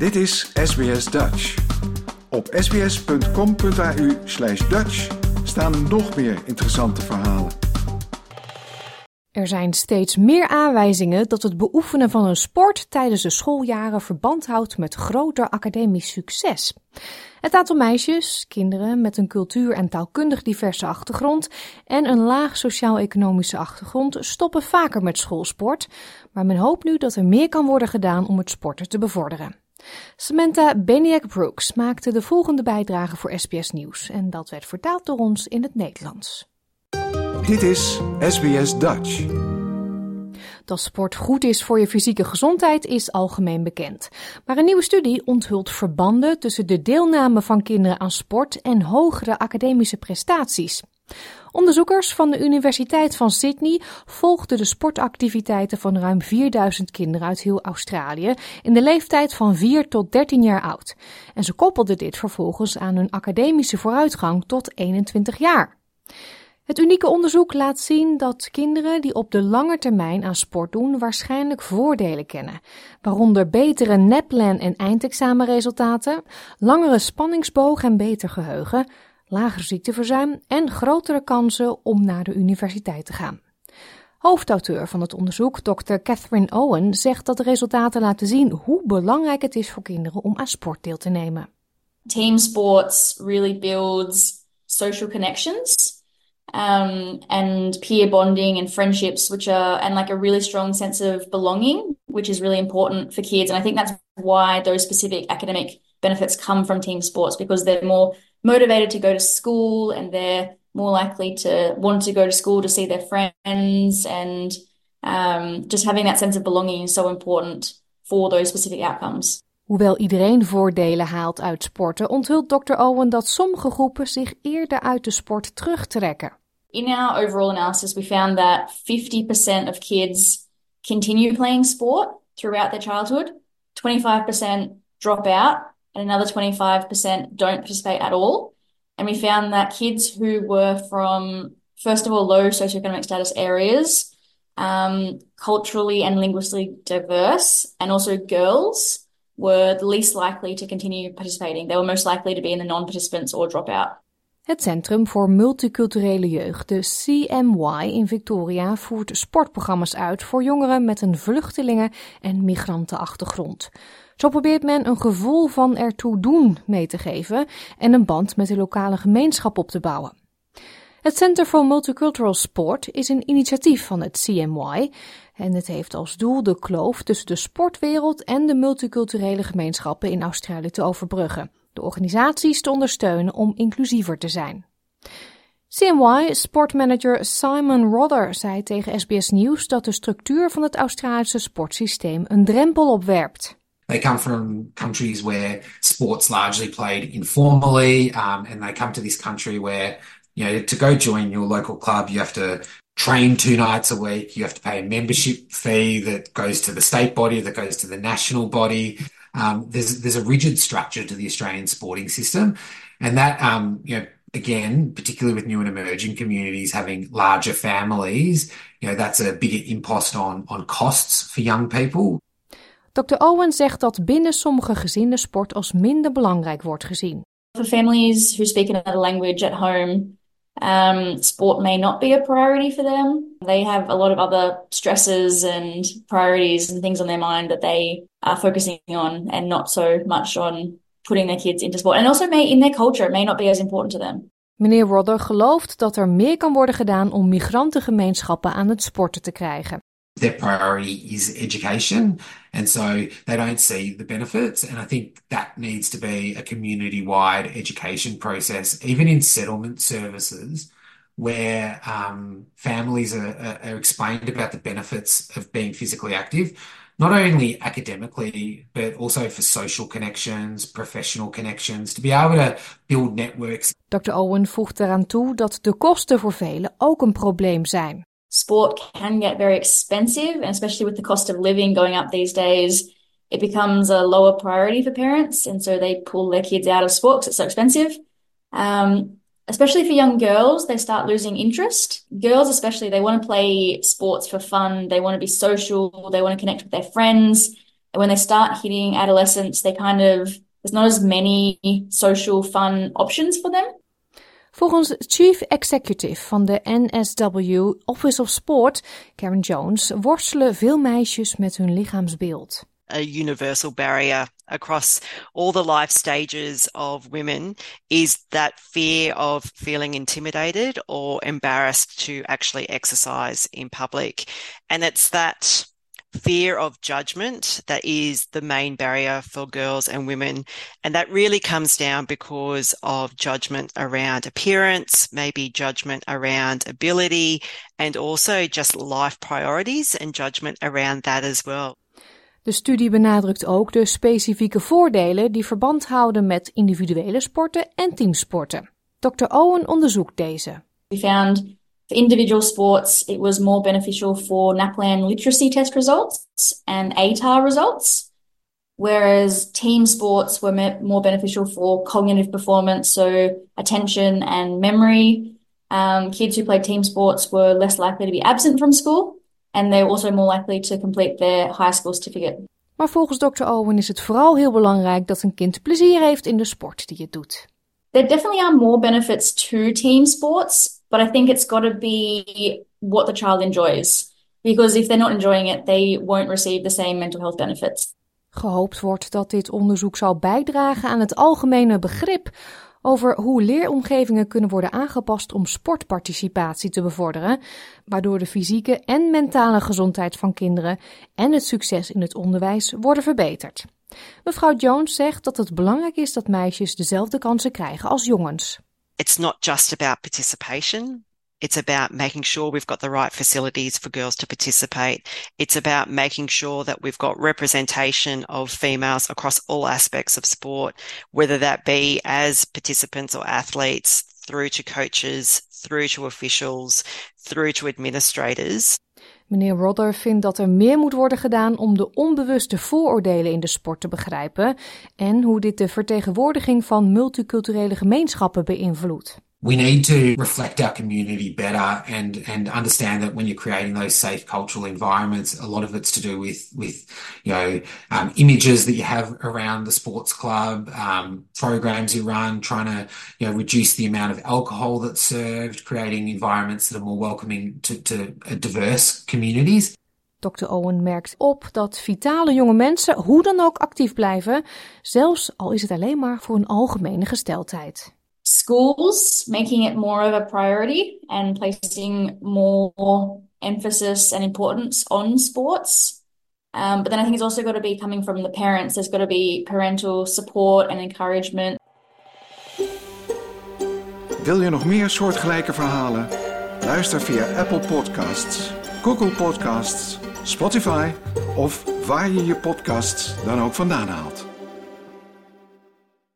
Dit is SBS Dutch. Op sbs.com.au slash Dutch staan nog meer interessante verhalen. Er zijn steeds meer aanwijzingen dat het beoefenen van een sport tijdens de schooljaren verband houdt met groter academisch succes. Het aantal meisjes, kinderen met een cultuur- en taalkundig diverse achtergrond en een laag sociaal-economische achtergrond stoppen vaker met schoolsport, maar men hoopt nu dat er meer kan worden gedaan om het sporten te bevorderen. Samantha Beniak Brooks maakte de volgende bijdrage voor SBS Nieuws en dat werd vertaald door ons in het Nederlands. Dit is SBS Dutch. Dat sport goed is voor je fysieke gezondheid is algemeen bekend. Maar een nieuwe studie onthult verbanden tussen de deelname van kinderen aan sport en hogere academische prestaties. Onderzoekers van de Universiteit van Sydney volgden de sportactiviteiten van ruim 4000 kinderen uit heel Australië in de leeftijd van 4 tot 13 jaar oud. En ze koppelden dit vervolgens aan hun academische vooruitgang tot 21 jaar. Het unieke onderzoek laat zien dat kinderen die op de lange termijn aan sport doen waarschijnlijk voordelen kennen, waaronder betere NAPLAN en eindexamenresultaten, langere spanningsboog en beter geheugen, lager ziekteverzuim en grotere kansen om naar de universiteit te gaan. Hoofdauteur van het onderzoek, Dr. Catherine Owen, zegt dat de resultaten laten zien hoe belangrijk het is voor kinderen om aan sport deel te nemen. Team sports really builds social connections um, and peer bonding and friendships, which are, and like a really strong sense of belonging, which is really important for kids. And I think that's why those specific academic benefits come from team sports because they're more motivated to go to school and they're more likely to want to go to school to see their friends and um, just having that sense of belonging is so important for those specific outcomes. Hoewel iedereen voordelen haalt uit sporten, onthult Dr. Owen dat sommige groepen zich eerder uit de sport terugtrekken. In our overall analysis, we found that 50% of kids continue playing sport throughout their childhood, 25% drop out, and another 25% don't participate at all. And we found that kids who were from, first of all, low socioeconomic status areas, um, culturally and linguistically diverse, and also girls were the least likely to continue participating. They were most likely to be in the non participants or drop out. Het Centrum voor Multiculturele Jeugd, de CMY in Victoria, voert sportprogramma's uit voor jongeren met een vluchtelingen- en migrantenachtergrond. Zo probeert men een gevoel van ertoe doen mee te geven en een band met de lokale gemeenschap op te bouwen. Het Center for Multicultural Sport is een initiatief van het CMY en het heeft als doel de kloof tussen de sportwereld en de multiculturele gemeenschappen in Australië te overbruggen de organisaties te ondersteunen om inclusiever te zijn. CMY sportmanager Simon Rodder zei tegen SBS Nieuws dat de structuur van het Australische sportsysteem een drempel opwerpt. They come from countries where sports largely played informally, um, and they come to this country where, you know, to go join your local club, you have to train two nights a week. You have to pay a membership fee that goes to the state body, that goes to the national body. Um, there's there's a rigid structure to the Australian sporting system, and that um, you know again, particularly with new and emerging communities having larger families, you know that's a bigger impost on on costs for young people. Dr. Owen zegt dat binnen sommige gezinnen sport als minder belangrijk wordt gezien. For families who speak another language at home, um, sport may not be a priority for them. They have a lot of other stresses and priorities and things on their mind that they are focusing on, and not so much on putting their kids into sport. And also, may in their culture, it may not be as important to them. Meneer Rodder gelooft dat er meer kan worden gedaan om migrantengemeenschappen aan het sporten te krijgen. Their priority is education. And so they don't see the benefits. And I think that needs to be a community wide education process, even in settlement services, where um, families are, are, explained about the benefits of being physically active, not only academically, but also for social connections, professional connections, to be able to build networks. Dr. Owen voegt eraan toe dat de kosten voor velen ook een probleem zijn. Sport can get very expensive, and especially with the cost of living going up these days, it becomes a lower priority for parents, and so they pull their kids out of sport because it's so expensive. Um, especially for young girls, they start losing interest. Girls, especially, they want to play sports for fun. They want to be social. They want to connect with their friends. And when they start hitting adolescence, they kind of, there's not as many social fun options for them. Volgens Chief Executive van de NSW Office of Sport, Karen Jones, worstelen veel meisjes met hun lichaamsbeeld. A universal barrier across all the life stages of women is that fear of feeling intimidated or embarrassed to actually exercise in public. And it's that fear of judgment that is the main barrier for girls and women. And that really comes down because of judgment around appearance, maybe judgment around ability, and also just life priorities and judgment around that as well. De studie benadrukt ook de specifieke voordelen die verband houden met individuele sporten en teamsporten. Dr. Owen onderzoekt deze. We found For individual sports, it was more beneficial for NAPLAN literacy test results and ATAR results, whereas team sports were more beneficial for cognitive performance, so attention and memory. Um, kids who played team sports were less likely to be absent from school, and they were also more likely to complete their high school certificate. Maar volgens Dr. Owen is het vooral heel belangrijk dat een kind plezier heeft in de sport die het doet. There definitely are more benefits to team sports, but I think it's got to be what the child enjoys. Because if they're not enjoying it, they won't receive the same mental health benefits. Gehoopt wordt dat dit onderzoek zal bijdragen aan het algemene begrip over hoe leeromgevingen kunnen worden aangepast om sportparticipatie te bevorderen, waardoor de fysieke en mentale gezondheid van kinderen en het succes in het onderwijs worden verbeterd. Mevrouw Jones zegt dat het belangrijk is dat meisjes dezelfde kansen krijgen als jongens. It's not just about participation. It's about making sure we've got the right facilities for girls to participate. It's about making sure that we've got representation of females across all aspects of sport, whether that be as participants or athletes, through to coaches, through to officials, through to administrators. Meneer Rodder vindt dat er meer moet worden gedaan om de onbewuste vooroordelen in de sport te begrijpen en hoe dit de vertegenwoordiging van multiculturele gemeenschappen beïnvloedt. We need to reflect our community better and and understand that when you're creating those safe cultural environments a lot of it's to do with with you know um, images that you have around the sports club um, programs you run trying to you know reduce the amount of alcohol that's served creating environments that are more welcoming to, to diverse communities Dr. Owen merkt op dat vitale jonge mensen hoe dan ook actief blijven, zelfs al is het alleen maar voor een algemene gesteldheid. Schools making it more of a priority and placing more emphasis and importance on sports. Um, but then I think it's also got to be coming from the parents. There's got to be parental support and encouragement. Wil je nog meer soortgelijke verhalen? Luister via Apple Podcasts, Google Podcasts, Spotify of waar je je podcasts dan ook vandaan haalt.